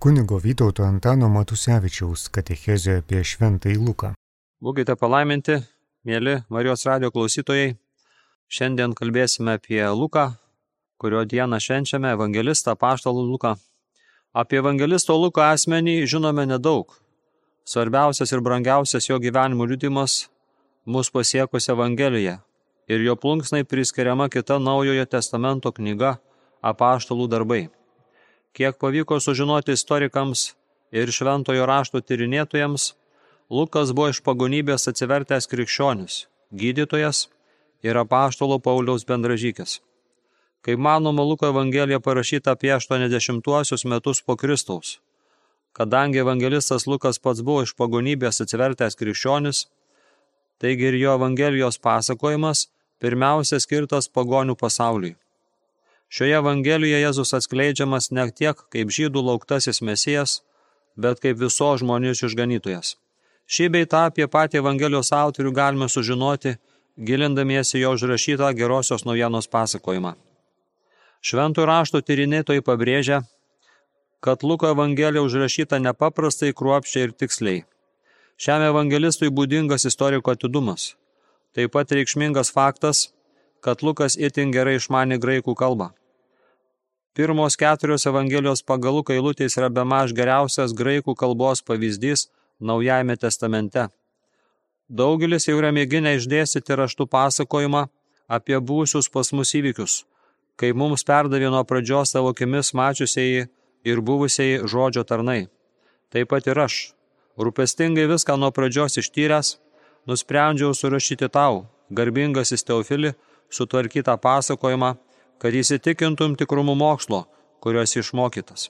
Kunigo Vytauto Antano Matusevičiaus katechezė apie Šventąjį Luką. Būkite palaiminti, mėly Marijos radio klausytojai. Šiandien kalbėsime apie Luką, kurio dieną švenčiame evangelistą paštalų Luką. Apie evangelisto Luką asmenį žinome nedaug. Svarbiausias ir brangiausias jo gyvenimo liudimas mus pasiekus Evangeliją ir jo plunksnai priskiriama kita Naujojo testamento knyga apaštalų darbai. Kiek pavyko sužinoti istorikams ir šventojo rašto tyrinėtojams, Lukas buvo iš pagonybės atsivertęs krikščionis, gydytojas ir apaštalo Pauliaus bendražykis. Kaip manoma, Luko Evangelija parašyta apie 80-uosius metus po Kristaus. Kadangi evangelistas Lukas pats buvo iš pagonybės atsivertęs krikščionis, taigi ir jo Evangelijos pasakojimas pirmiausia skirtas pagonių pasauliui. Šioje Evangelijoje Jėzus atskleidžiamas ne tiek kaip žydų lauktasis mesijas, bet kaip viso žmonijos išganytojas. Šį bei tą apie patį Evangelijos autorių galime sužinoti, gilindamiesi jo užrašytą gerosios naujienos pasakojimą. Šventų rašto tyrinėtojai pabrėžia, kad Luko Evangelija užrašyta nepaprastai kruopščiai ir tiksliai. Šiam evangelistui būdingas istoriko atidumas. Taip pat reikšmingas faktas, kad Lukas itin gerai išmanė graikų kalbą. Pirmos keturios Evangelijos pagal Luką eilutės yra bemaž geriausias graikų kalbos pavyzdys Naujajame testamente. Daugelis jau yra mėginę išdėstyti raštų pasakojimą apie būsius pas mus įvykius, kai mums perdavė nuo pradžios savo akimis mačiusieji ir buvusieji žodžio tarnai. Taip pat ir aš, rūpestingai viską nuo pradžios ištyręs, nusprendžiau surašyti tau, garbingasis Teofili, sutvarkytą pasakojimą, kad įsitikintum tikrumu mokslo, kurios išmokytas.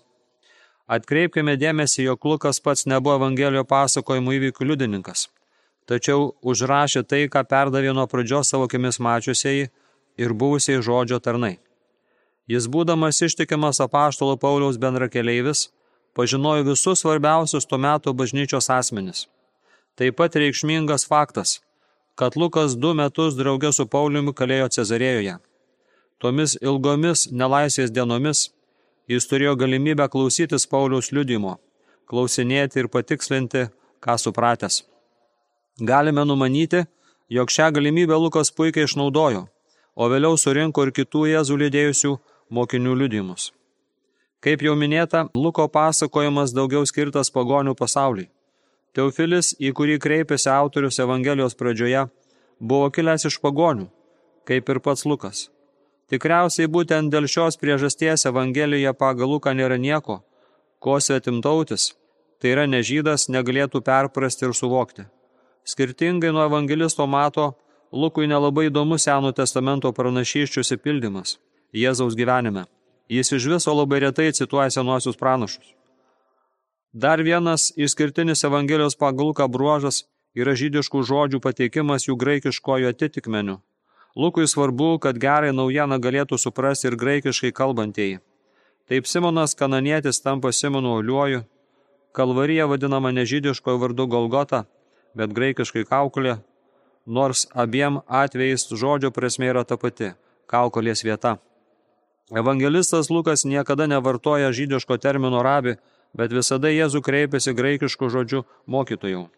Atkreipkime dėmesį, jog Lukas pats nebuvo Evangelijo pasakojimų įvykių liudininkas, tačiau užrašė tai, ką perdavė nuo pradžios savo akimis mačiusiai ir buvusiai žodžio tarnai. Jis būdamas ištikimas apaštalo Pauliaus bendrakeleivis, pažinojo visus svarbiausius tuo metu bažnyčios asmenis – Taip pat reikšmingas faktas, kad Lukas du metus draugė su Pauliumi kalėjo Cezarėjoje. Tomis ilgomis nelaisvės dienomis jis turėjo galimybę klausytis Pauliaus liudimo, klausinėti ir patikslinti, ką supratęs. Galime numanyti, jog šią galimybę Lukas puikiai išnaudojo, o vėliau surinko ir kitų jėzų lydėjusių mokinių liudimus. Kaip jau minėta, Luko pasakojimas daugiau skirtas pagonių pasauliui. Teofilis, į kurį kreipėsi autorius Evangelijos pradžioje, buvo kilęs iš pagonių, kaip ir pats Lukas. Tikriausiai būtent dėl šios priežasties Evangelijoje pagal Luką nėra nieko, ko svetimtautis, tai yra nežydas, negalėtų perprasti ir suvokti. Skirtingai nuo evangelisto mato, Lukui nelabai įdomus Seno testamento pranašyščių įpildymas Jėzaus gyvenime. Jis iš viso labai retai cituoja senuosius pranašus. Dar vienas išskirtinis Evangelijos pagalka bruožas yra žydiškų žodžių pateikimas jų graikiškojo atitikmeniu. Lukui svarbu, kad gerai naujieną galėtų suprasti ir graikiškai kalbantieji. Taip Simonas kananietis tampa Simonu Oliuoju, Kalvarija vadinama nežydiškojo vardu Golgota, bet graikiškai kaukulė, nors abiem atvejais žodžio prasme yra ta pati - kaukolės vieta. Evangelistas Lukas niekada nevartoja žydiško termino rabi, bet visada Jėzų kreipiasi graikišku žodžiu mokytojų.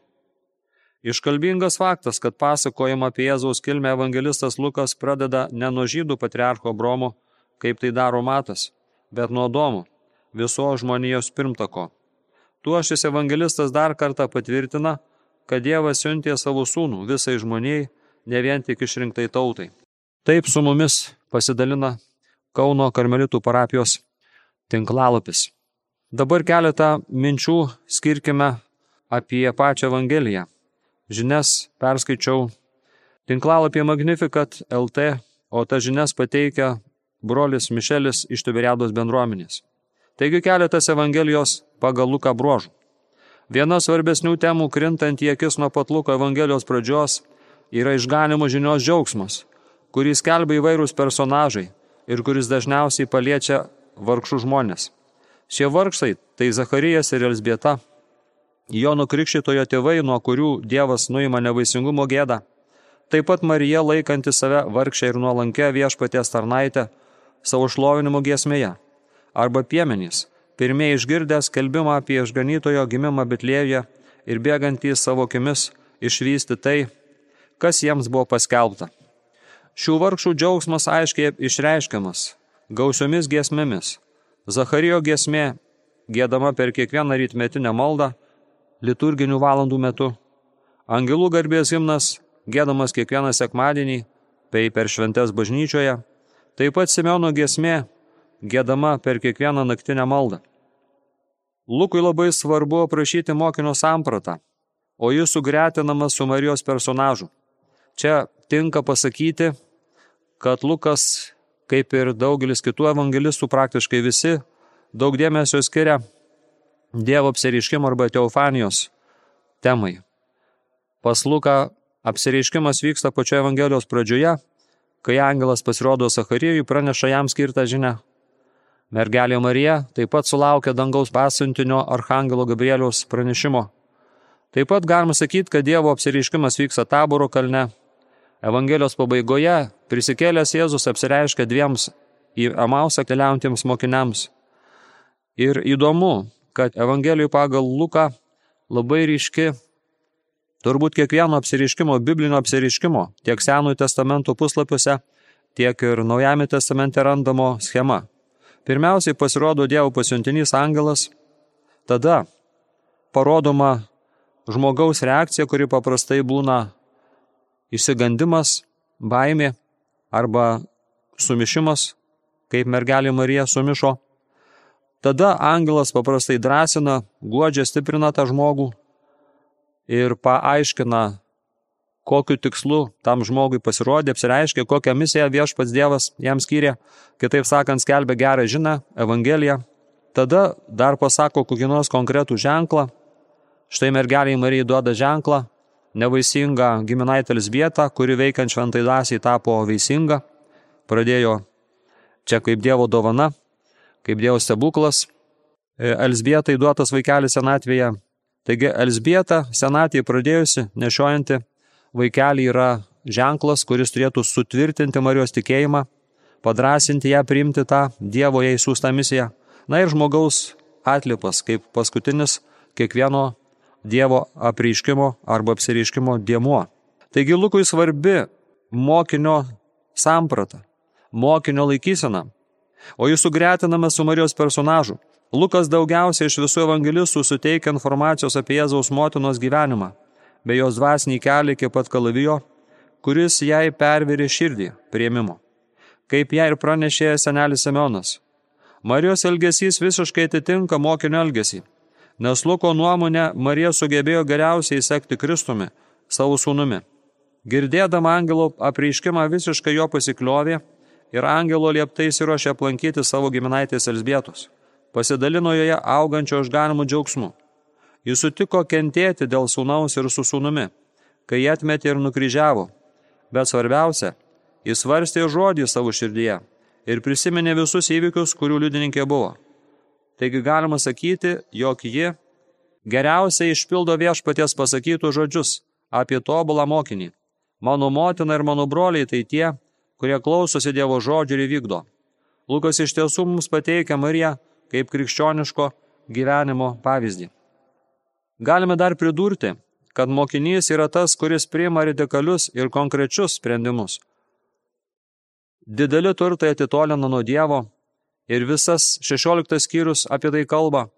Iškalbingas faktas, kad pasakojimą apie Jėzaus kilmę evangelistas Lukas pradeda ne nuo žydų patriarcho Bromo, kaip tai daro Matas, bet nuo Domo, viso žmonijos pirmtako. Tuo šis evangelistas dar kartą patvirtina, kad Dievas siuntė savo sūnų visai žmonijai, ne vien tik išrinktai tautai. Taip su mumis pasidalina Kauno karmelitų parapijos tinklalapis. Dabar keletą minčių skirkime apie pačią Evangeliją. Žinias perskaičiau tinklalapį Magnificat LT, o tas žinias pateikia brolis Mišelis iš Tiberiados bendruomenės. Taigi keletas Evangelijos pagal Luką bruožų. Viena svarbesnių temų krintant į akis nuo pat Luko Evangelijos pradžios yra išganimo žinios džiaugsmas, kurį skelbia įvairūs personažai ir kuris dažniausiai paliečia vargšų žmonės. Šie vargšai tai Zacharijas ir Elsbieta, Jono Krikščitojo tėvai, nuo kurių Dievas nuima nevaisingumo gėdą, taip pat Marija laikanti save vargšę ir nuolankę viešpaties tarnaitę savo šlovinimo giesmėje, arba piemenys, pirmieji išgirdęs skelbimą apie išganytojo gimimą Bitlėje ir bėgantys savo akimis išvysti tai, kas jiems buvo paskelbta. Šių vargšų džiaugsmas aiškiai išreiškiamas gausiomis giesmėmis. Zacharijo giesmė, gėdama per kiekvieną rytmetinę maldą, liturginių valandų metu. Angelų garbės himnas, gėdamas kiekvieną sekmadienį, bei per šventes bažnyčioje. Taip pat Simeono giesmė, gėdama per kiekvieną naktinę maldą. Lukui labai svarbu aprašyti mokinio sampratą, o jis sugretinamas su Marijos personažu. Čia tinka pasakyti, kad Lukas, kaip ir daugelis kitų evangelistų, praktiškai visi, daug dėmesio skiria Dievo apsireiškimo arba teofanijos temai. Pas Luką apsireiškimas vyksta pačioje Evangelijos pradžioje, kai angelas pasirodo Zacharijui, praneša jam skirtą žinę. Mergelė Marija taip pat sulaukė dangaus pasiuntinio Arhangelo Gabrieliaus pranešimo. Taip pat galima sakyti, kad Dievo apsireiškimas vyksta taboro kalne, Evangelijos pabaigoje prisikėlęs Jėzus apsireiškia dviems į Amausą keliaujantiems mokiniams. Ir įdomu, kad Evangelijų pagal Luką labai ryški turbūt kiekvieno apsireiškimo, biblinio apsireiškimo, tiek Senųjų testamento puslapiuose, tiek ir Naujame testamente randamo schema. Pirmiausiai pasirodo Dievo pasiuntinys angelas, tada parodoma žmogaus reakcija, kuri paprastai būna išsigandimas, baimė arba sumišimas, kaip mergelė Marija sumišo. Tada angelas paprastai drąsina, guodžia, stiprina tą žmogų ir paaiškina, kokiu tikslu tam žmogui pasirodė, apsireiškė, kokią misiją viešpats Dievas jam skyrė, kitaip sakant, skelbė gerą žinią, Evangeliją. Tada dar pasako kokį nors konkretų ženklą. Štai mergeliai Marijai duoda ženklą, nevaisingą giminaitę Elsbietą, kuri veikiant šventai dvasiai tapo vaisinga, pradėjo čia kaip Dievo dovana, kaip Dievo stebuklas. E, Elsbietai duotas vaikelis senatvėje. Taigi Elsbieta senatvėje pradėjusi, nešiojanti vaikelį yra ženklas, kuris turėtų sutvirtinti Marijos tikėjimą, padrasinti ją priimti tą Dievo jai siūstą misiją. Na ir žmogaus atlipas kaip paskutinis kiekvieno Dievo apreiškimo arba apsireiškimo diemuo. Taigi Lukui svarbi mokinio samprata, mokinio laikysena, o jis sugretinama su Marijos personažu. Lukas daugiausiai iš visų evangelistų suteikia informacijos apie Jėzaus motinos gyvenimą, bei jos dvasinį kelią iki pat kalavijo, kuris jai pervirė širdį prieimimo. Kaip jai ir pranešė senelis Semionas. Marijos elgesys visiškai atitinka mokinio elgesį nes Luko nuomonė Marija sugebėjo geriausiai sekti Kristumi, savo sūnumi. Girdėdama angelo apreiškimą visiškai jo pasikliovė ir angelo lieptai įsiruošė aplankyti savo giminaitės Elsbietos. Pasidalino joje augančio išganimų džiaugsmu. Jis sutiko kentėti dėl sūnaus ir su sūnumi, kai jie atmetė ir nukryžiavo. Bet svarbiausia, jis svarstė žodį savo širdyje ir prisiminė visus įvykius, kurių liudininkė buvo. Taigi galima sakyti, jog ji geriausiai išpildo viešpaties pasakytų žodžius apie tobulą mokinį. Mano motina ir mano broliai tai tie, kurie klausosi Dievo žodžių ir vykdo. Lukas iš tiesų mums pateikia Mariją kaip krikščioniško gyvenimo pavyzdį. Galime dar pridurti, kad mokinys yra tas, kuris priima radikalius ir konkrečius sprendimus. Dideli turtai atitolina nuo Dievo, ir visas 16 skyrius apie tai kalba.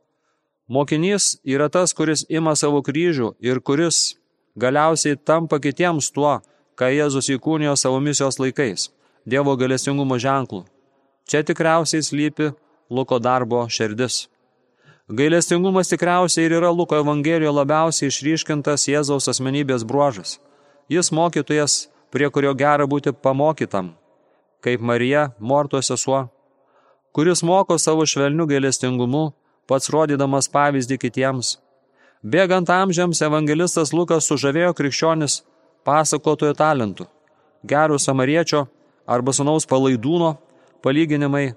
Mokinys yra tas, kuris ima savo kryžių ir kuris galiausiai tampa kitiems tuo, ką Jėzus įkūnijo savo misijos laikais - Dievo galėsingumo ženklų. Čia tikriausiai slypi Luko darbo širdis. Gailestingumas tikriausiai ir yra Luko Evangelijoje labiausiai išryškintas Jėzaus asmenybės bruožas. Jis mokytojas, prie kurio gera būti pamokytam, kaip Marija, Mortos sesuo, kuris moko savo švelnių gailestingumu, pats rodydamas pavyzdį kitiems. Bėgant amžiams evangelistas Lukas sužavėjo krikščionis pasakotojo talentų, gerų samariečio arba sunaus palaidūno palyginimai,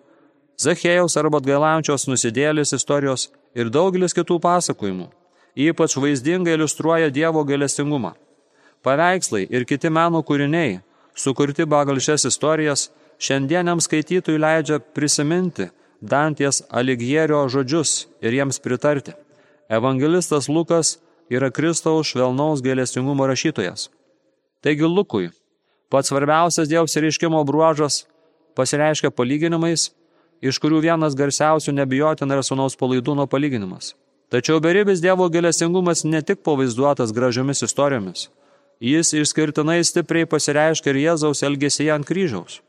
Zachėjaus arba atgailaujančios nusidėlės istorijos ir daugelis kitų pasakojimų. Ypač vaizdingai iliustruoja Dievo gailestingumą. Paveikslai ir kiti meno kūriniai, sukurti pagal šias istorijas, šiandieniam skaitytojui leidžia prisiminti Danties Aligierio žodžius ir jiems pritarti. Evangelistas Lukas yra Kristaus švelnaus gailestingumo rašytojas. Taigi Lukui pats svarbiausias Dievo išreiškimo bruožas pasireiškia palyginimais, iš kurių vienas garsiausių nebijotina yra sunaus palaidūno palyginimas. Tačiau beribis Dievo gailestingumas ne tik pavaizduotas gražiomis istorijomis. Jis išskirtinai stipriai pasireiškia ir Jėzaus elgesyje ant kryžiaus.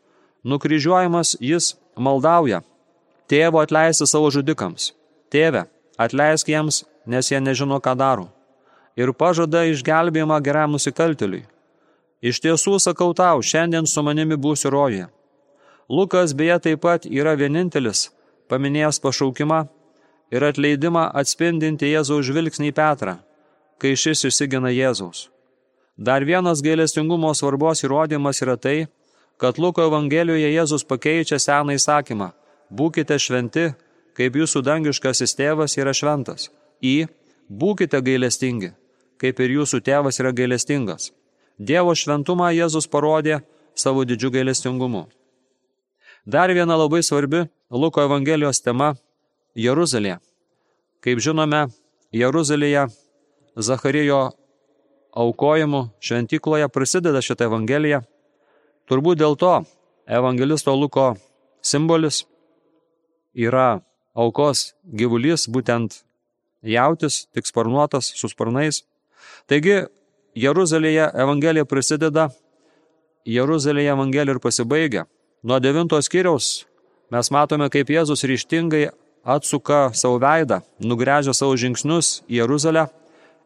Nukryžiuojamas jis maldauja. Tėvo atleisti savo žudikams. Tėve, atleisk jiems, nes jie nežino, ką daro. Ir pažada išgelbėjimą geram nusikaltėliui. Iš tiesų sakau tau, šiandien su manimi būsiu rojoje. Lukas beje taip pat yra vienintelis, paminėjęs pašaukimą ir atleidimą atspindinti Jėzaus žvilgsnį į Petrą, kai šis išsigina Jėzaus. Dar vienas gailestingumo svarbos įrodymas yra tai, kad Luko Evangelijoje Jėzus pakeičia seną įsakymą – būkite šventi, kaip jūsų dangiškasis tėvas yra šventas, į būkite gailestingi, kaip ir jūsų tėvas yra gailestingas. Dievo šventumą Jėzus parodė savo didžiu gailestingumu. Dar viena labai svarbi Luko Evangelijos tema Jeruzalė. Kaip žinome, Jeruzalėje Zacharijo aukojimu šventykloje prasideda šitą Evangeliją. Turbūt dėl to evangelisto Luko simbolis yra aukos gyvulys, būtent jautis, tik sparnuotas, su sparnais. Taigi, Jeruzalėje Evangelija prasideda, Jeruzalėje Evangelija ir pasibaigia. Nuo devintos skyriaus mes matome, kaip Jėzus ryštingai atsuka savo veidą, nugręžia savo žingsnius į Jeruzalę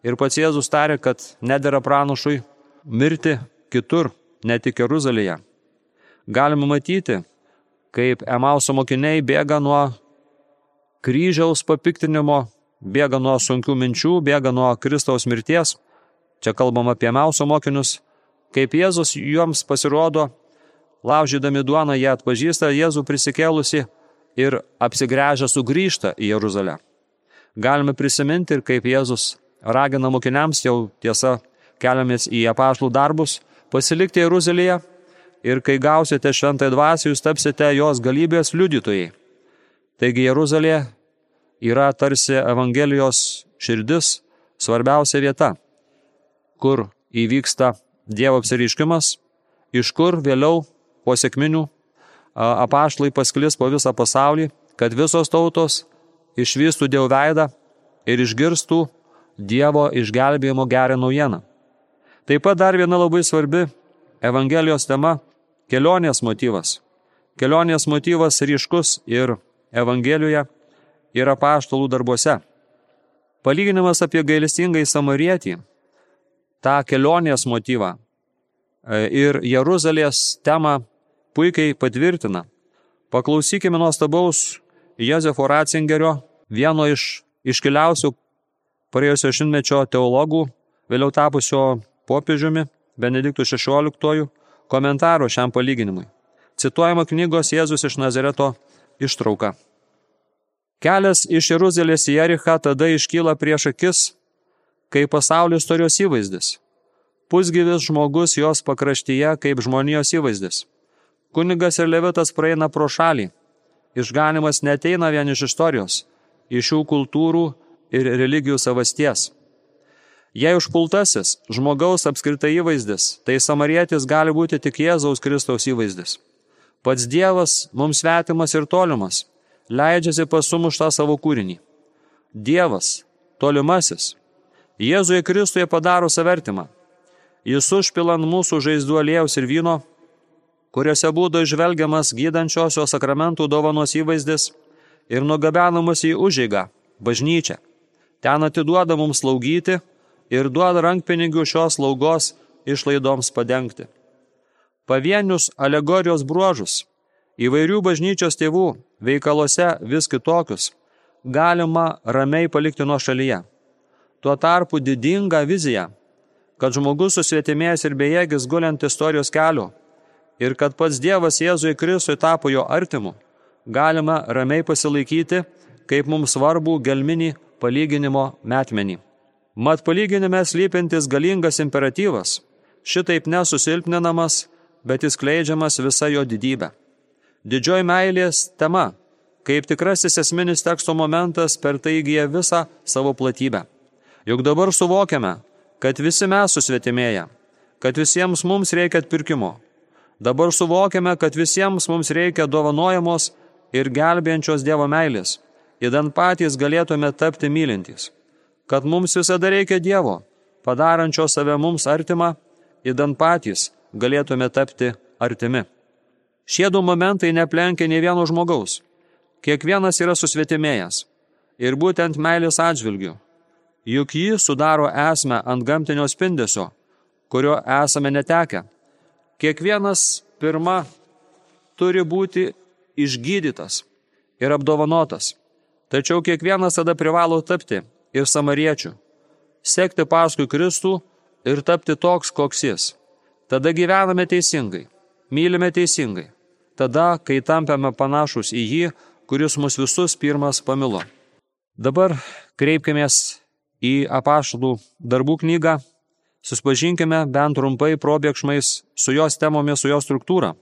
ir pats Jėzus tarė, kad nedėra pranašui mirti kitur, ne tik Jeruzalėje. Galima matyti, kaip Emauso mokiniai bėga nuo kryžiaus papiktinimo, bėga nuo sunkių minčių, bėga nuo Kristaus mirties. Čia kalbam apie Emauso mokinius, kaip Jėzus joms pasirodo, laužydami duoną jie atpažįsta Jėzų prisikėlusi ir apsigręžę sugrįžta į Jeruzalę. Galime prisiminti ir kaip Jėzus ragina mokiniams jau tiesa keliamės į apašlų darbus, pasilikti Jeruzalėje ir kai gausite šventąją dvasią, jūs tapsite jos galybės liudytojai. Taigi Jeruzalė yra tarsi Evangelijos širdis, svarbiausia vieta, kur įvyksta Dievo apsireiškimas, iš kur vėliau po sėkminių apaštlai pasklis po visą pasaulį, kad visos tautos išvystų Dievo veidą ir išgirstų Dievo išgelbėjimo gerą naujieną. Taip pat dar viena labai svarbi Evangelijos tema - kelionės motyvas. Kelionės motyvas ryškus ir Evangelijoje ir apaštalų darbuose. Palyginimas apie gailestingai samarietį, tą kelionės motyvą e, ir Jeruzalės temą puikiai patvirtina. Paklausykime nuostabaus Jozefo Ratzingerio, vieno iš iškiliausių praėjusio šimtmečio teologų, vėliau tapusio popiežiumi Benediktų XVI komentaro šiam palyginimui. Cituojama knygos Jėzus iš Nazareto ištrauka. Kelias iš Jeruzalės į Jerichą tada iškyla prieš akis, kaip pasaulio istorijos įvaizdis. Pusgyvis žmogus jos pakraštyje kaip žmonijos įvaizdis. Kunigas ir levitas praeina pro šalį. Išganimas neteina vien iš istorijos, iš šių kultūrų ir religijų savasties. Jei užpultasis žmogaus apskritai įvaizdis, tai samarietis gali būti tik Jėzaus Kristaus įvaizdis. Pats Dievas mums svetimas ir tolimas, leidžiasi pasumuštą savo kūrinį. Dievas, tolimasis, Jėzuje Kristuje padaro savertimą. Jis užpilant mūsų žaizdų aliejaus ir vyno, kuriuose būtų išvelgiamas gydančiosios sakramentų dovanos įvaizdis ir nugabenamas į užėgą, bažnyčią. Ten atiduoda mums slaugyti ir duoda rankpinigių šios slaugos išlaidoms padengti. Pavienius alegorijos bruožus, įvairių bažnyčios tėvų veikaluose vis kitokius, galima ramiai palikti nuo šalyje. Tuo tarpu didinga vizija, kad žmogus susvietimėjęs ir bejėgis guliant istorijos keliu, ir kad pats Dievas Jėzui Kristui tapo jo artimu, galima ramiai pasilaikyti kaip mums svarbų gelminį palyginimo metmenį. Mat palyginime slypintis galingas imperatyvas, šitaip nesusilpninamas, bet įskleidžiamas visa jo didybė. Didžioji meilės tema kaip tikrasis esminis teksto momentas per tai įgyja visą savo platybę. Juk dabar suvokiame, kad visi mes susvetimėję, kad visiems mums reikia atpirkimo. Dabar suvokiame, kad visiems mums reikia dovanojamos ir gelbėjančios Dievo meilės, įdant patys galėtume tapti mylintys. Kad mums visada reikia Dievo, padarančio save mums artimą, įdant patys galėtume tapti artimi. Šie du momentai neplenkia nei vieno žmogaus. Kiekvienas yra susvetimėjęs. Ir būtent meilės atžvilgių. Juk jį sudaro esmę ant gamtinio spindesio, kurio esame netekę. Kiekvienas pirma turi būti išgydytas ir apdovanotas. Tačiau kiekvienas tada privalo tapti ir samariečių, sekti paskui Kristų ir tapti toks, koks jis. Tada gyvename teisingai, mylime teisingai. Tada, kai tampame panašus į jį, kuris mus visus pirmas pamilo. Dabar kreipkimės į apaštalų darbų knygą, suspažinkime bent trumpai probėgšmais su jos temomis, su jos struktūra.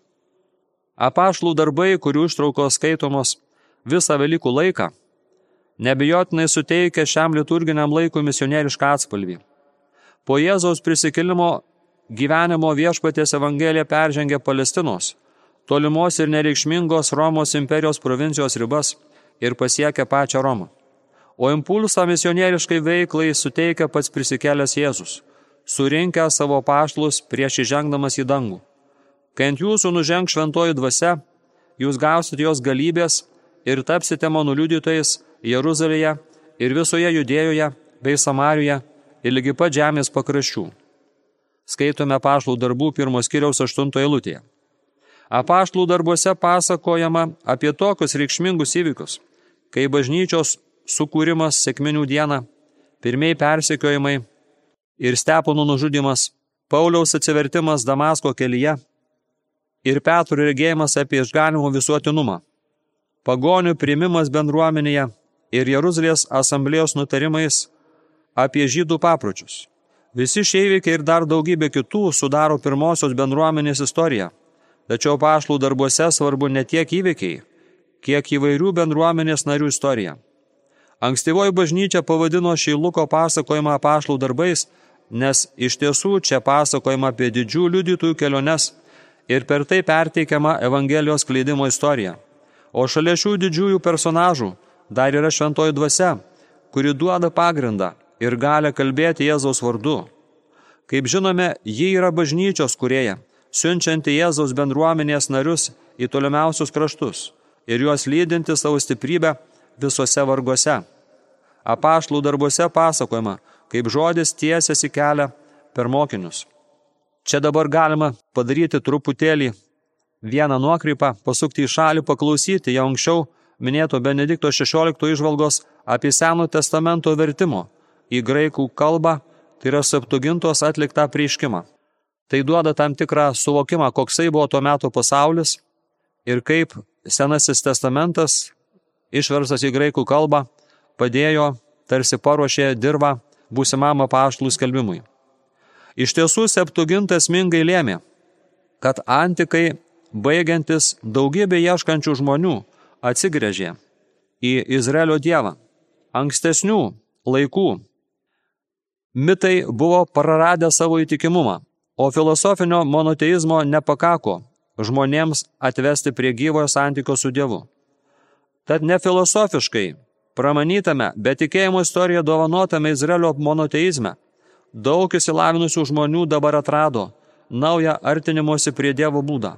Apaštalų darbai, kurių ištraukos skaitomos visą Velykų laiką, nebejotinai suteikia šiam liturginiam laikui misionierišką atspalvį. Po Jėzaus prisikėlimo gyvenimo viešpatės Evangelija peržengė Palestinos, tolimos ir nereikšmingos Romos imperijos provincijos ribas ir pasiekė pačią Romą. O impulsą misionieriškai veiklai suteikia pats prisikėlęs Jėzus, surinkę savo paštlus prieš įžengdamas į dangų. Kai ant jūsų nuženg šventoji dvasia, jūs gausite jos galybės ir tapsite mano liudytojais Jeruzalėje ir visoje Judėjoje bei Samarijoje ir lygi pat žemės pakraščių. Skaitome paštlų darbų pirmos kiriaus aštuntoje eilutėje. Apaštlų darbuose pasakojama apie tokius reikšmingus įvykius, kai bažnyčios sukūrimas sėkminių dieną, pirmieji persekiojimai ir steponų nužudimas, Pauliaus atsivertimas Damasko kelyje ir Petro regėjimas apie išganimo visuotinumą, pagonių primimas bendruomenėje ir Jeruzalės asamblėjos nutarimais apie žydų papročius. Visi šie įvykiai ir dar daugybė kitų sudaro pirmosios bendruomenės istoriją. Tačiau pašlų darbuose svarbu ne tiek įvykiai, kiek įvairių bendruomenės narių istorija. Ankstyvoji bažnyčia pavadino šį Luko pasakojimą pašlų darbais, nes iš tiesų čia pasakojama apie didžių liudytojų keliones ir per tai perteikiama Evangelijos kleidimo istorija. O šalia šių didžiųjų personažų dar yra šventoji dvasia, kuri duoda pagrindą ir gali kalbėti Jėzaus vardu. Kaip žinome, ji yra bažnyčios kurėja, siunčianti Jėzaus bendruomenės narius į tolimiausius kraštus ir juos lydinti savo stiprybę visose varguose. Apaštlų darbuose pasakojama, kaip žodis tiesiasi kelią per mokinius. Čia dabar galima padaryti truputėlį vieną nuokrypą, pasukti į šalį, paklausyti jau anksčiau minėto Benedikto XVI išvalgos apie Seno testamento vertimo į graikų kalbą, tai yra septugintos atliktą prieškimą. Tai duoda tam tikrą suvokimą, koksai buvo tuo metu pasaulis ir kaip Senasis testamentas, išversas į graikų kalbą, padėjo, tarsi paruošė dirbą būsimam apaštlų skelbimui. Iš tiesų, septugintas mingai lėmė, kad antikai, baigiantis daugybė ieškančių žmonių, atsigrėžė į Izraelio dievą. Ankstesnių laikų mitai buvo praradę savo įtikimumą, o filosofinio monoteizmo nepakako žmonėms atvesti prie gyvojo santykio su Dievu. Tad nefilosofiškai, pramanytame, bet tikėjimo istoriją dovanotame Izraelio monoteizme, daug įsilavinusių žmonių dabar atrado naują artinimuose prie Dievo būdą.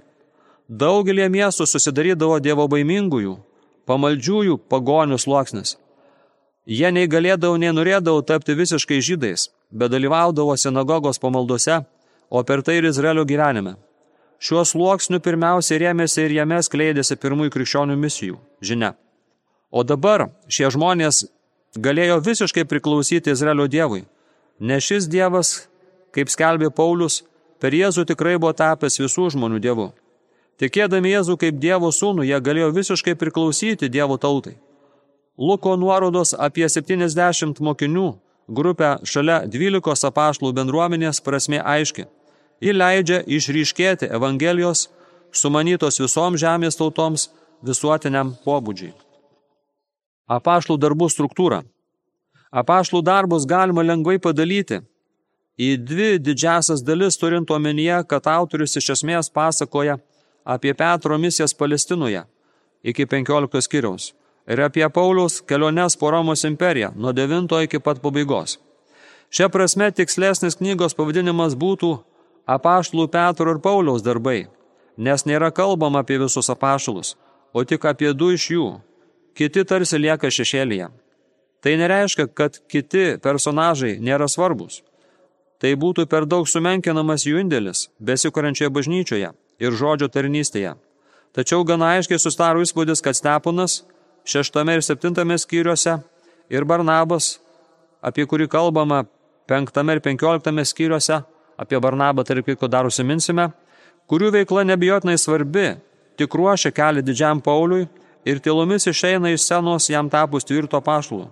Daugelie miestų susidarydavo dievo baimingųjų, pamaldžiųjų pagonių sluoksnis. Jie nei galėdavo, nei norėdavo tapti visiškai žydais, bet dalyvaudavo sinagogos pamaldose, o per tai ir Izraelio gyvenime. Šiuo sluoksniu pirmiausiai rėmėsi ir jame skleidėsi pirmųjų krikščionių misijų žinia. O dabar šie žmonės galėjo visiškai priklausyti Izraelio dievui, nes šis dievas, kaip skelbė Paulius, per Jėzų tikrai buvo tapęs visų žmonių dievu. Tikėdami Jėzų kaip Dievo sūnų, jie galėjo visiškai priklausyti Dievo tautai. Luko nuorodos apie 70 mokinių grupę šalia 12 apaštlų bendruomenės prasme aiški. Ji leidžia išryškėti Evangelijos, sumanytos visoms žemės tautoms visuotiniam pobūdžiai. Apaštlų darbų struktūra. Apaštlų darbus galima lengvai padalyti į dvi didžiasias dalis turint omenyje, kad autorius iš esmės pasakoja apie Petro misijas Palestinoje iki 15 skyriaus ir apie Pauliaus keliones po Romos imperiją nuo 9 iki pat pabaigos. Šia prasme tikslesnis knygos pavadinimas būtų Apaštlų Petro ir Pauliaus darbai, nes nėra kalbama apie visus apaštalus, o tik apie du iš jų. Kiti tarsi lieka šešėlyje. Tai nereiškia, kad kiti personažai nėra svarbus. Tai būtų per daug sumenkinamas jų indėlis besikuriančioje bažnyčioje ir žodžio tarnystėje. Tačiau gana aiškiai sustaro įspūdis, kad Steponas šeštame ir septintame skyriuose ir Barnabas, apie kurį kalbama penktame ir penkioliktame skyriuose, apie Barnabą tarp kitko dar užsiminsime, kurių veikla nebijotinai svarbi, tik ruošia kelią didžiam Pauliui ir tylomis išeina iš senos jam tapus tvirto pašlų.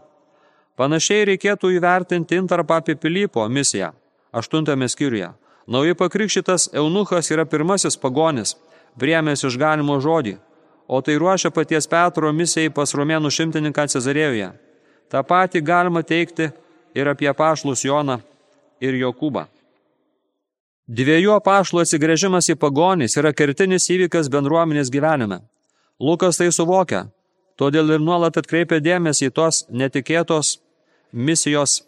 Panašiai reikėtų įvertinti intarpą apie Pilypo misiją, aštuntame skyriuje. Naujai pakrikštytas Eunuchas yra pirmasis pagonis, priemęs išganimo žodį, o tai ruošia paties Petro misijai pas romėnų šimtininką Cezarėjoje. Ta pati galima teikti ir apie pašlus Joną ir Jokūbą. Dviejų pašlų atsigrėžimas į pagonys yra kertinis įvykas bendruomenės gyvenime. Lukas tai suvokia, todėl ir nuolat atkreipia dėmesį į tos netikėtos misijos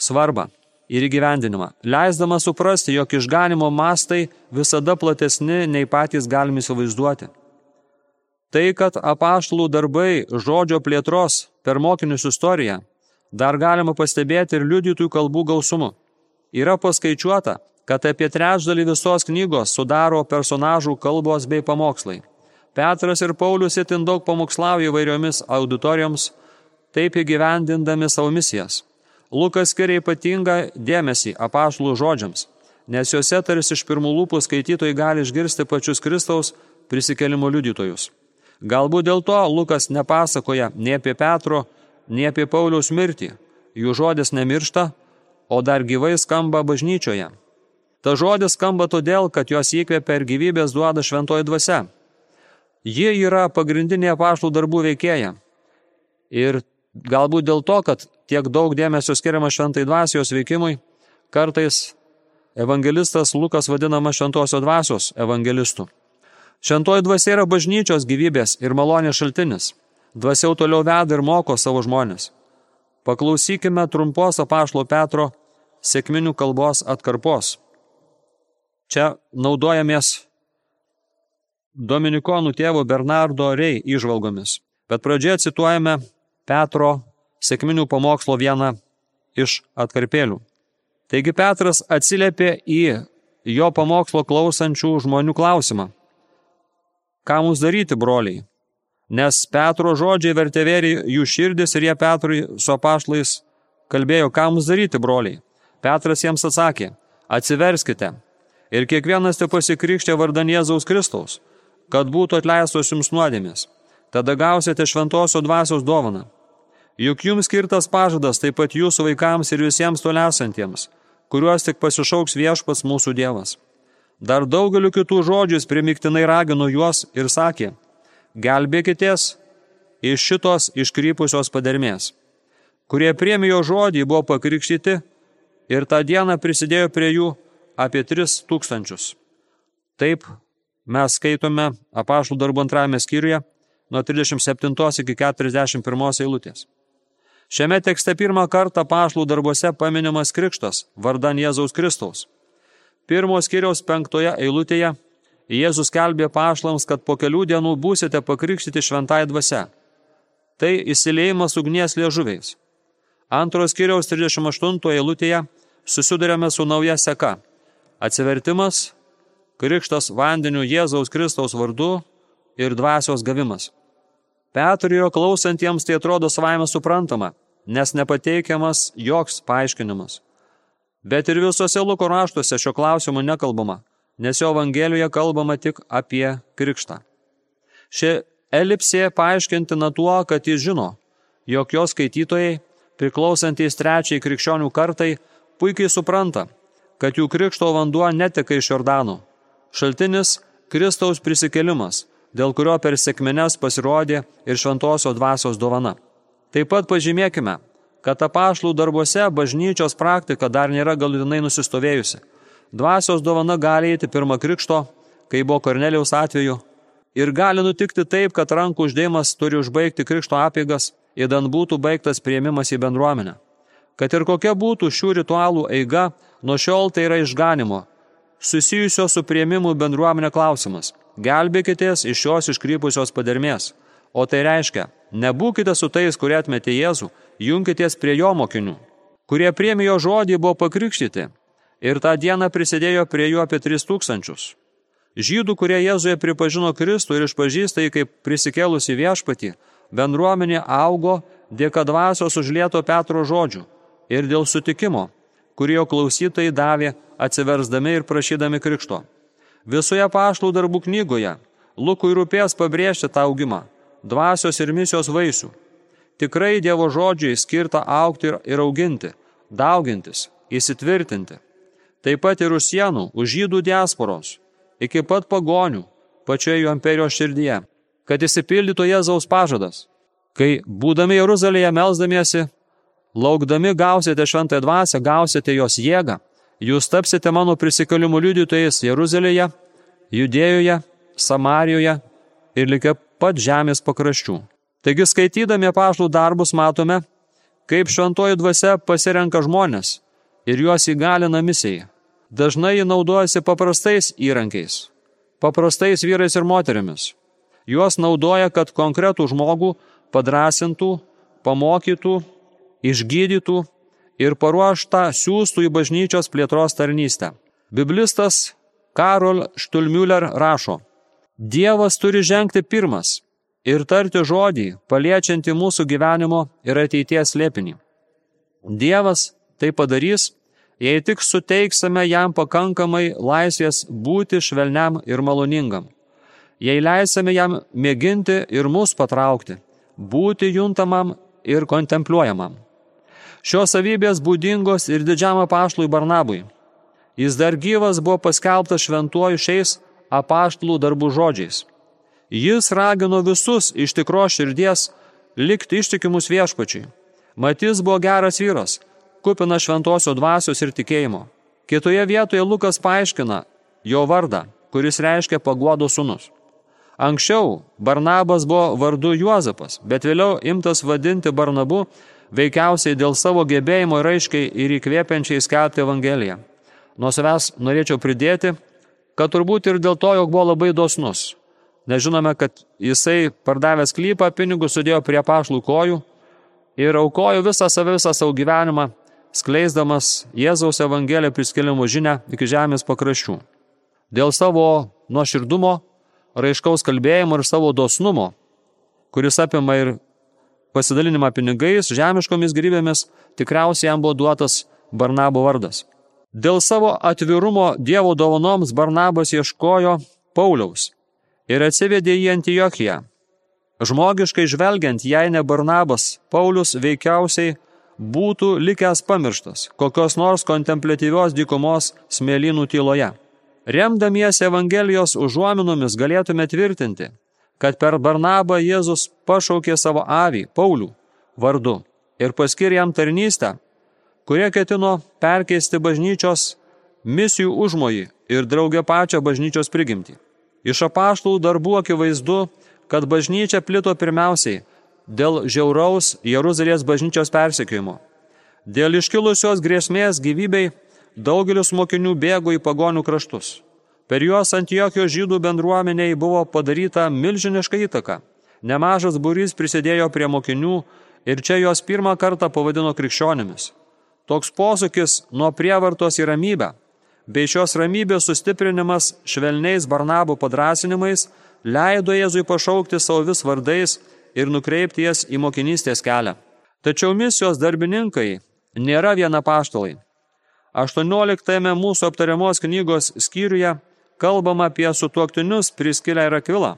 svarbą ir įgyvendinimą, leisdama suprasti, jog išganimo mastai visada platesni nei patys galime įsivaizduoti. Tai, kad apaštalų darbai žodžio plėtros per mokinius istoriją dar galima pastebėti ir liudytųjų kalbų gausumu. Yra paskaičiuota, kad apie trečdalį visos knygos sudaro personažų kalbos bei pamokslai. Petras ir Paulius itin daug pamokslauja įvairiomis auditorijoms, taip įgyvendindami savo misijas. Lukas skiria ypatingą dėmesį apaštalų žodžiams, nes juose tarsi iš pirmų lūpų skaitytojai gali išgirsti pačius Kristaus prisikelimo liudytojus. Galbūt dėl to Lukas nepasakoja nei apie Petro, nei apie Pauliaus mirtį. Jų žodis nemiršta, o dar gyvai skamba bažnyčioje. Ta žodis skamba todėl, kad jos įkvėpia ir gyvybės duoda šventoji dvasia. Ji yra pagrindinė paštų darbų veikėja. Ir galbūt dėl to, kad tiek daug dėmesio skiriama šventai dvasijos veikimui, kartais evangelistas Lukas vadinama šventosios dvasios evangelistu. Šventoji dvasia yra bažnyčios gyvybės ir malonės šaltinis. Dvasiau toliau veda ir moko savo žmonės. Paklausykime trumpos apašlo Petro sėkminių kalbos atkarpos. Čia naudojamės Dominikonų tėvo Bernardo Rei išvalgomis, bet pradžioje cituojame Petro sėkminių pamokslo vieną iš atkarpėlių. Taigi Petras atsiliepė į jo pamokslo klausančių žmonių klausimą. Ką mums daryti, broliai? Nes Petro žodžiai vertėvėri jų širdis ir jie Petrui su apašlais kalbėjo, ką mums daryti, broliai. Petras jiems atsakė, atsiverskite ir kiekvienas te pasikrikštė vardan Jėzaus Kristaus, kad būtų atleistos jums nuodėmės. Tada gausite šventosio dvasios dovaną. Juk jums skirtas pažadas taip pat jūsų vaikams ir visiems tolesantiems, kuriuos tik pasišauks viešpas mūsų Dievas. Dar daugeliu kitų žodžius primiktinai ragino juos ir sakė, gelbėkitės iš šitos iškrypusios padermės. Kurie priemi jo žodį buvo pakrikštyti ir tą dieną prisidėjo prie jų apie 3 tūkstančius. Taip mes skaitome apaštų darbų antrajame skyriuje nuo 37 iki 41 eilutės. Šiame tekste pirmą kartą pašlų darbuose paminimas krikštas vardan Jėzaus Kristaus. Pirmos skiriaus penktoje eilutėje Jėzus kelbė pašlams, kad po kelių dienų būsite pakrikštyti šventai dvasia. Tai įsileimas ugnies liežuviais. Antros skiriaus 38 eilutėje susidurėme su nauja seka. Atsivertimas, krikštas vandeniu Jėzaus Kristaus vardu ir dvasios gavimas. Petrijo klausantiems tai atrodo savaime suprantama, nes nepateikiamas joks paaiškinimas. Bet ir visose Luko raštuose šio klausimu nekalbama, nes jo Evangelijoje kalbama tik apie krikštą. Ši elipsė paaiškintina tuo, kad jis žino, jog jos skaitytojai, priklausantys trečiai krikščionių kartai, puikiai supranta, kad jų krikšto vanduo neteka iš Jordano. Šaltinis – Kristaus prisikelimas, dėl kurio per sėkmenes pasirodė ir šventosios dvasios dovana. Taip pat pažymėkime, kad apaštlų darbuose bažnyčios praktika dar nėra galutinai nusistovėjusi. Dvasios dovana gali eiti pirmą krikšto, kai buvo Korneliaus atveju, ir gali nutikti taip, kad rankų uždėjimas turi užbaigti krikšto apėgas, įdant būtų baigtas prieimimas į bendruomenę. Kad ir kokia būtų šių ritualų eiga, nuo šiol tai yra išganimo, susijusio su prieimimu bendruomenė klausimas. Gelbėkitės iš šios iškrypusios padermės. O tai reiškia, nebūkite su tais, kurie atmetė Jėzų, junkitės prie jo mokinių, kurie priemi jo žodį buvo pakrikštyti ir tą dieną prisidėjo prie jų apie 3000. Žydų, kurie Jėzuje pripažino Kristų ir išpažįsta jį kaip prisikėlusi viešpatį, bendruomenė augo dėka dvasios užlieto Petro žodžių ir dėl sutikimo, kurį jo klausytojai davė atsiversdami ir prašydami krikšto. Visoje pašlų darbų knygoje Lukui rūpės pabrėžti tą augimą, dvasios ir misijos vaisių tikrai Dievo žodžiai skirta aukti ir auginti, daugintis, įsitvirtinti. Taip pat ir už sienų, už žydų diasporos, iki pat pagonių, pačioje jų imperijos širdyje, kad įsipildytų Jėzaus pažadas. Kai būdami Jeruzalėje melzdamiesi, laukdami gausite šventąją dvasę, gausite jos jėgą, jūs tapsite mano prisikalimų liudytojais Jeruzalėje, Judėjoje, Samarijoje ir likę pat žemės pakraščių. Taigi skaitydami apaštų darbus matome, kaip šventoji dvasia pasirenka žmonės ir juos įgalina misijai. Dažnai ji naudojasi paprastais įrankiais, paprastais vyrais ir moterimis. Juos naudoja, kad konkretų žmogų padrasintų, pamokytų, išgydytų ir paruoštą siūstų į bažnyčios plėtros tarnystę. Biblistas Karol Štulmiuler rašo, Dievas turi žengti pirmas ir tarti žodį, paliečiantį mūsų gyvenimo ir ateities lėpinį. Dievas tai padarys, jei tik suteiksime jam pakankamai laisvės būti švelniam ir maloningam. Jei leisime jam mėginti ir mus patraukti, būti juntamam ir kontempliuojamam. Šios savybės būdingos ir didžiam apaštlui Barnabui. Jis dar gyvas buvo paskelbtas šventuoju šiais apaštlų darbų žodžiais. Jis ragino visus iš tikro širdies likti ištikimus viešpačiai. Matys buvo geras vyras, kupina šventosio dvasios ir tikėjimo. Kitoje vietoje Lukas paaiškina jo vardą, kuris reiškia paguodo sunus. Anksčiau Barnabas buvo vardu Juozapas, bet vėliau imtas vadinti Barnabu veikiausiai dėl savo gebėjimo ir aiškiai ir įkvėpiančiai skelbti Evangeliją. Nuo savęs norėčiau pridėti, kad turbūt ir dėl to, jog buvo labai dosnus, nes žinome, kad jisai pardavęs klypą pinigus sudėjo prie pašlų kojų ir aukojo visą save, visą savo gyvenimą, skleisdamas Jėzaus Evangeliją priskėlimų žinę iki žemės pakraščių. Dėl savo nuoširdumo, raiškaus kalbėjimo ir savo dosnumo, kuris apima ir pasidalinimą pinigais, žemiškomis gyvybėmis, tikriausiai jam buvo duotas Barnabo vardas. Dėl savo atvirumo Dievo dovanoms Barnabas ieškojo Pauliaus, ir atsivedė į Antiochiją. Žmogiškai žvelgiant, jei ne Barnabas, Paulius veikiausiai būtų likęs pamirštas kokios nors kontemplatyvios dykumos smėlynų tyloje. Remdamiesi Evangelijos užuominomis galėtume tvirtinti, kad per Barnabą Jėzus pašaukė savo avį, Paulių, vardu ir paskir jam tarnystę, kurie ketino perkeisti bažnyčios misijų užmojį ir draugę pačią bažnyčios prigimtį. Iš apaštalų darbų akivaizdu, kad bažnyčia plito pirmiausiai dėl žiauraus Jeruzalės bažnyčios persekiojimo. Dėl iškilusios grėsmės gyvybei daugelis mokinių bėgo į pagonių kraštus. Per juos Antiochijos žydų bendruomeniai buvo padaryta milžiniška įtaka. Nemažas būrys prisidėjo prie mokinių ir čia jos pirmą kartą pavadino krikščionimis. Toks posūkis nuo prievartos į ramybę bei šios ramybės sustiprinimas švelniais Barnabų padrasinimais leido Jėzui pašaukti savo vis vardais ir nukreipti jas į mokinystės kelią. Tačiau misijos darbininkai nėra viena paštalai. 18 mūsų aptariamos knygos skyriuje kalbama apie sutuoktinius Priskilę ir Akvilą,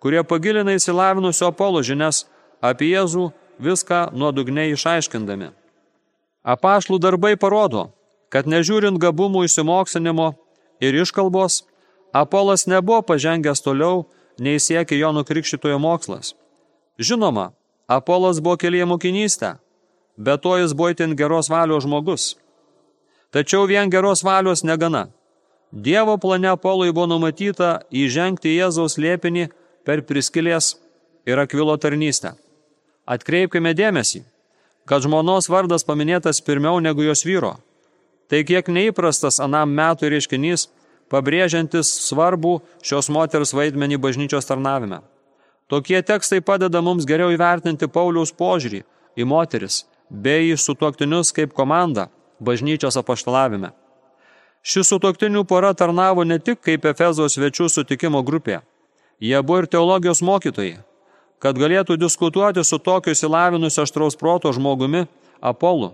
kurie pagilina įsilavinusio Apolo žinias apie Jėzų viską nuodugniai išaiškindami. Apašlų darbai parodo, kad nežiūrint gabumų įsimokslinimo ir iškalbos, Apolas nebuvo pažengęs toliau, nei siekė jo nukrikščitojo mokslas. Žinoma, Apolas buvo kelyje mokinystę, bet to jis buvo itin geros valios žmogus. Tačiau vien geros valios negana. Dievo plane Apolui buvo numatyta įžengti Jėzaus liepinį per priskilės ir akvilo tarnystę. Atkreipkime dėmesį, kad žmonos vardas paminėtas pirmiau negu jos vyro. Tai kiek neįprastas anam metų reiškinys, pabrėžiantis svarbų šios moters vaidmenį bažnyčios tarnavime. Tokie tekstai padeda mums geriau įvertinti Pauliaus požiūrį į moteris bei į sutuoktinius kaip komandą bažnyčios apaštalavime. Ši sutuoktinių pora tarnavo ne tik kaip Efezo svečių sutikimo grupė. Jie buvo ir teologijos mokytojai, kad galėtų diskutuoti su tokiu įsilavinusiu aštraus proto žmogumi Apolu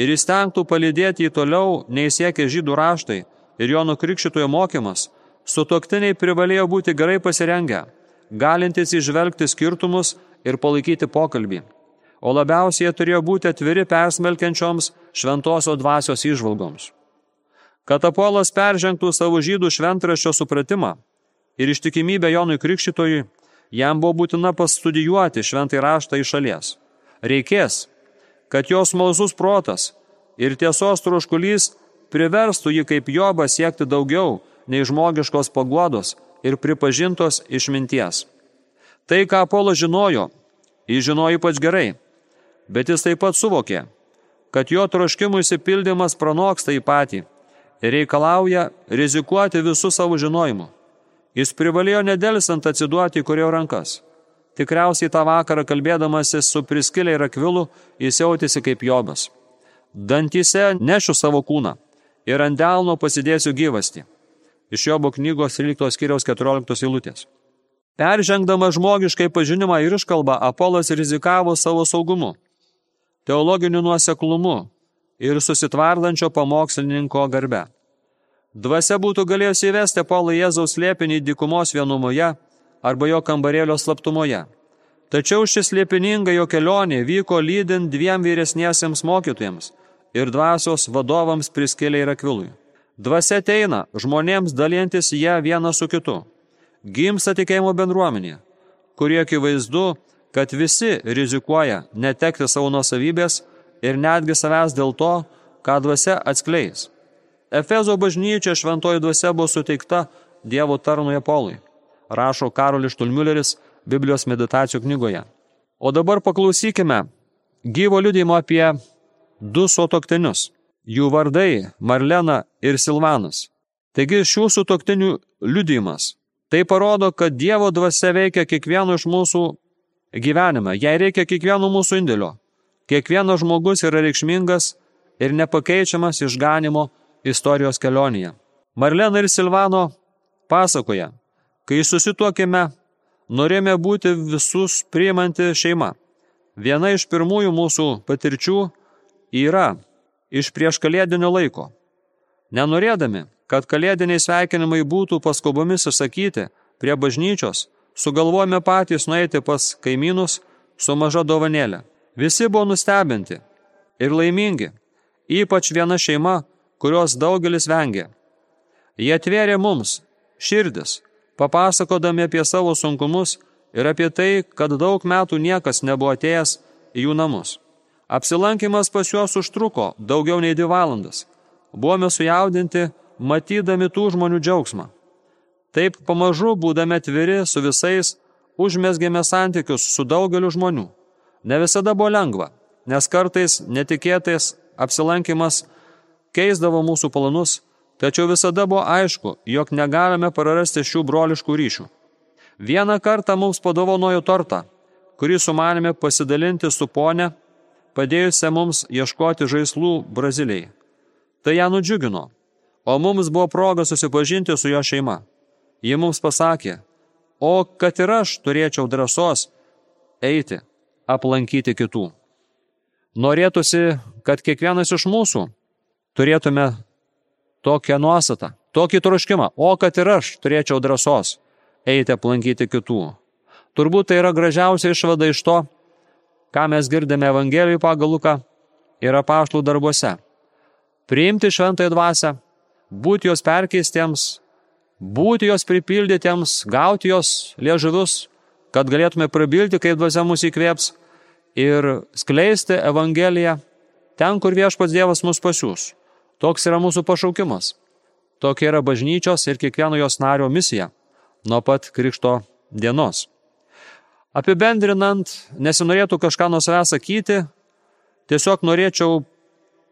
ir įstengtų palydėti į toliau neįsiekę žydų raštai ir jo nukrikščitojo mokymas, sutoktiniai privalėjo būti gerai pasirengę, galintys išvelgti skirtumus ir palaikyti pokalbį. O labiausiai jie turėjo būti atviri persmelkiančioms šventosios dvasios išvalgoms. Kad Apolas peržengtų savo žydų šventraščio supratimą ir ištikimybę Jonui Krikščitojui, jam buvo būtina pastudijuoti šventai raštą iš šalies. Reikės, kad jos malsus protas ir tiesos troškulys priverstų jį kaip jobą siekti daugiau nei žmogiškos paguodos ir pripažintos išminties. Tai, ką Apolo žinojo, jis žinojo ypač gerai, bet jis taip pat suvokė, kad jo troškimų įsipildymas pranoksta į patį reikalauja rizikuoti visų savo žinojimu. Jis privalėjo nedelsant atsiduoti į kurio rankas. Tikriausiai tą vakarą kalbėdamasis su priskilė ir akvilu, jis jautėsi kaip jobas. Dantyse nešiu savo kūną ir ant delno pasidėsiu gyvasti. Iš Jobo knygos 13 skiriaus 14 eilutės. Peržengdama žmogiškai pažinimą ir iškalbą, Apolas rizikavo savo saugumu, teologiniu nuoseklumu ir susitvardančio pamokslininko garbe. Dvasia būtų galėjusi įvesti Paulą Jėzaus slėpinį dykumos vienumoje arba jo kambarėlio slaptumoje. Tačiau šis slėpininga jo kelionė vyko lydint dviem vyresniesiems mokytojams ir dvasios vadovams priskėlė ir akvilui. Dvasia ateina žmonėms dalintis ją vieną su kitu. Gimsta tikėjimo bendruomenė, kurie akivaizdu, kad visi rizikuoja netekti savo nuosavybės ir netgi savęs dėl to, ką dvasia atskleis. Efezo bažnyčia šventoji dvasia buvo suteikta Dievo tarnuje Polui, rašo Karolis Štulmülleris Biblijos meditacijų knygoje. O dabar paklausykime gyvo liudėjimo apie du sutoktinius. Jų vardai Marlena ir Silvanas. Taigi šių sutoktinių liudėjimas. Tai parodo, kad Dievo dvasia veikia kiekvieno iš mūsų gyvenime. Jai reikia kiekvieno mūsų indėlio. Kiekvienas žmogus yra reikšmingas ir nepakeičiamas išganimo istorijos kelionėje. Marlena ir Silvano pasakoja, kai susituokėme, norėjome būti visus priimanti šeima. Viena iš pirmųjų mūsų patirčių yra iš prieš kalėdinio laiko. Nenorėdami, kad kalėdiniai sveikinimai būtų paskobomis išsakyti prie bažnyčios, sugalvojame patys nueiti pas kaimynus su maža dovanėlė. Visi buvo nustebinti ir laimingi, ypač viena šeima, kurios daugelis vengia. Jie atvėrė mums širdis, papasakodami apie savo sunkumus ir apie tai, kad daug metų niekas nebuvo atėjęs į jų namus. Apsilankimas pas juos užtruko daugiau nei dvi valandas. Buvome sujaudinti, matydami tų žmonių džiaugsmą. Taip pamažu, būdami atviri su visais, užmesgėme santykius su daugeliu žmonių. Ne visada buvo lengva, nes kartais netikėtais apsilankimas keisdavo mūsų planus, tačiau visada buvo aišku, jog negalime prarasti šių broliškų ryšių. Vieną kartą mums padovanojo tortą, kurį sumanėme pasidalinti su ponė, padėjusią mums ieškoti žaislų Brazilijai. Tai ją nudžiugino, o mums buvo proga susipažinti su jo šeima. Ji mums pasakė, o kad ir aš turėčiau drąsos eiti, aplankyti kitų. Norėtųsi, kad kiekvienas iš mūsų turėtume tokią nuostatą, tokį troškimą, o kad ir aš turėčiau drąsos eiti aplankyti kitų. Turbūt tai yra gražiausia išvada iš to, ką mes girdime Evangelijai pagal Luką ir apaštlų darbuose. Priimti šventąją dvasę, būti jos perkeistiems, būti jos pripildytiems, gauti jos liežuvius, kad galėtume prabilti, kaip dvasia mus įkvėps ir skleisti Evangeliją ten, kur viešpats Dievas mus pasiūs. Toks yra mūsų pašaukimas. Tokia yra bažnyčios ir kiekvieno jos nario misija nuo pat Krikšto dienos. Apibendrinant, nesinorėtų kažką nuo savęs sakyti, tiesiog norėčiau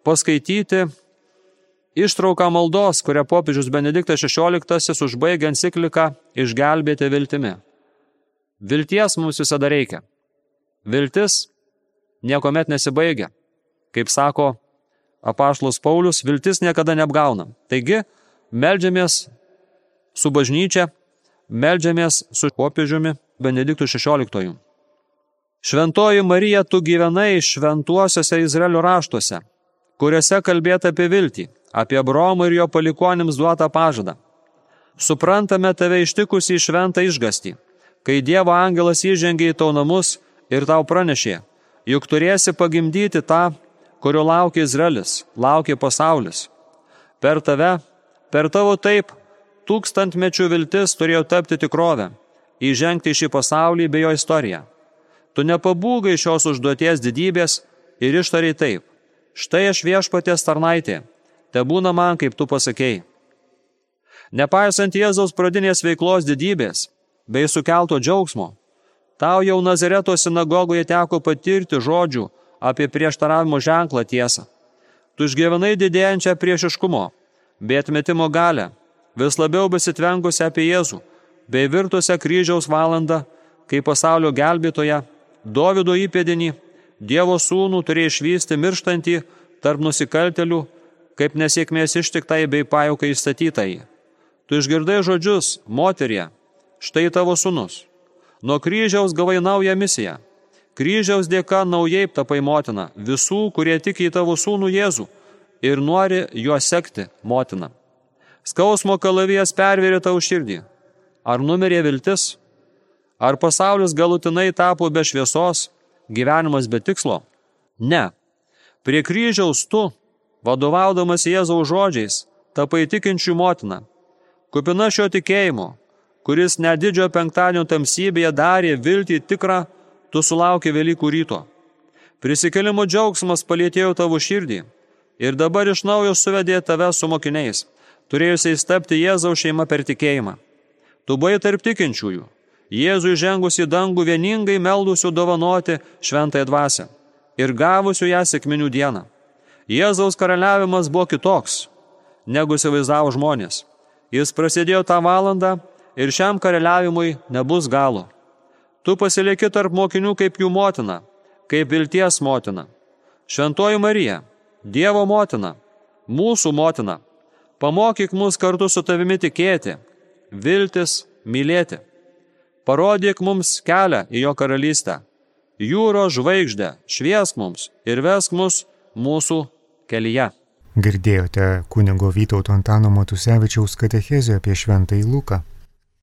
paskaityti ištrauką maldos, kurią popiežius Benediktas XVI užbaigė encikliką Išgelbėti viltimi. Vilties mums visada reikia. Viltis niekuomet nesibaigia. Kaip sako apaštalas Paulius, viltis niekada neapgauna. Taigi, melžiamės su bažnyčia, melžiamės su popiežiumi Benediktų XVI. Šventoji Marija, tu gyvenai šventuosiuose Izraelio raštuose, kuriuose kalbėta apie viltį, apie Bromą ir jo palikonims duotą pažadą. Suprantame tave ištikusi į šventą išgastį, kai Dievo angelas įžengė į tau namus ir tau pranešė, juk turėsi pagimdyti tą, kurio laukia Izraelis, laukia pasaulis. Per tave, per tavo taip, tūkstantmečių viltis turėjo tapti tikrovę įžengti į šį pasaulį bei jo istoriją. Tu nepabūgai šios užduoties didybės ir ištariai taip. Štai aš viešpatės tarnaitė, te būna man, kaip tu pasakėjai. Nepaisant Jėzaus pradinės veiklos didybės bei sukelto džiaugsmo, tau jau Nazareto sinagogoje teko patirti žodžių apie prieštaravimo ženklą tiesą. Tu išgyvenai didėjančią priešiškumo, bei atmetimo galę, vis labiau besitvengusi apie Jėzų bei virtusią kryžiaus valandą, kai pasaulio gelbėtoje, Dovido įpėdinį, Dievo sūnų turėjo išvysti mirštantį tarp nusikaltelių, kaip nesėkmės ištiktai bei pajukai įstatytai. Tu išgirdai žodžius, moterie, štai tavo sūnus. Nuo kryžiaus gavai naują misiją. Kryžiaus dėka naujai tapai motina visų, kurie tiki į tavo sūnų Jėzų ir nori juo sekti motina. Skausmo kalavijas pervėrė tau širdį. Ar numirė viltis? Ar pasaulis galutinai tapo be šviesos, gyvenimas be tikslo? Ne. Prie kryžiaus tu, vadovaudamas Jėzaus žodžiais, tapai tikinčių motina. Kupina šio tikėjimo, kuris nedidžio penktadienio tamsybėje darė viltį tikrą, tu sulaukė Velykų ryto. Prisikelimo džiaugsmas palėtėjo tavo širdį ir dabar iš naujo suvedė tave su mokiniais, turėjusiais tapti Jėzaus šeima per tikėjimą. Tu buvai tarp tikinčiųjų, Jėzui žengus į dangų vieningai meldusių dovanoti šventąją dvasę ir gavusių ją sėkminių dieną. Jėzaus karaliavimas buvo kitoks, negu įsivaizdavo žmonės. Jis prasidėjo tą valandą ir šiam karaliavimui nebus galo. Tu pasilieki tarp mokinių kaip jų motina, kaip vilties motina. Šventoji Marija, Dievo motina, mūsų motina, pamokyk mus kartu su tavimi tikėti viltis, mylėti. Parodyk mums kelią į jo karalystę. Jūro žvaigždė šviesk mums ir vesk mus mūsų kelyje. Girdėjote kunigo Vytauto Antano Matusevičiaus katechezio apie šventąjį Luką.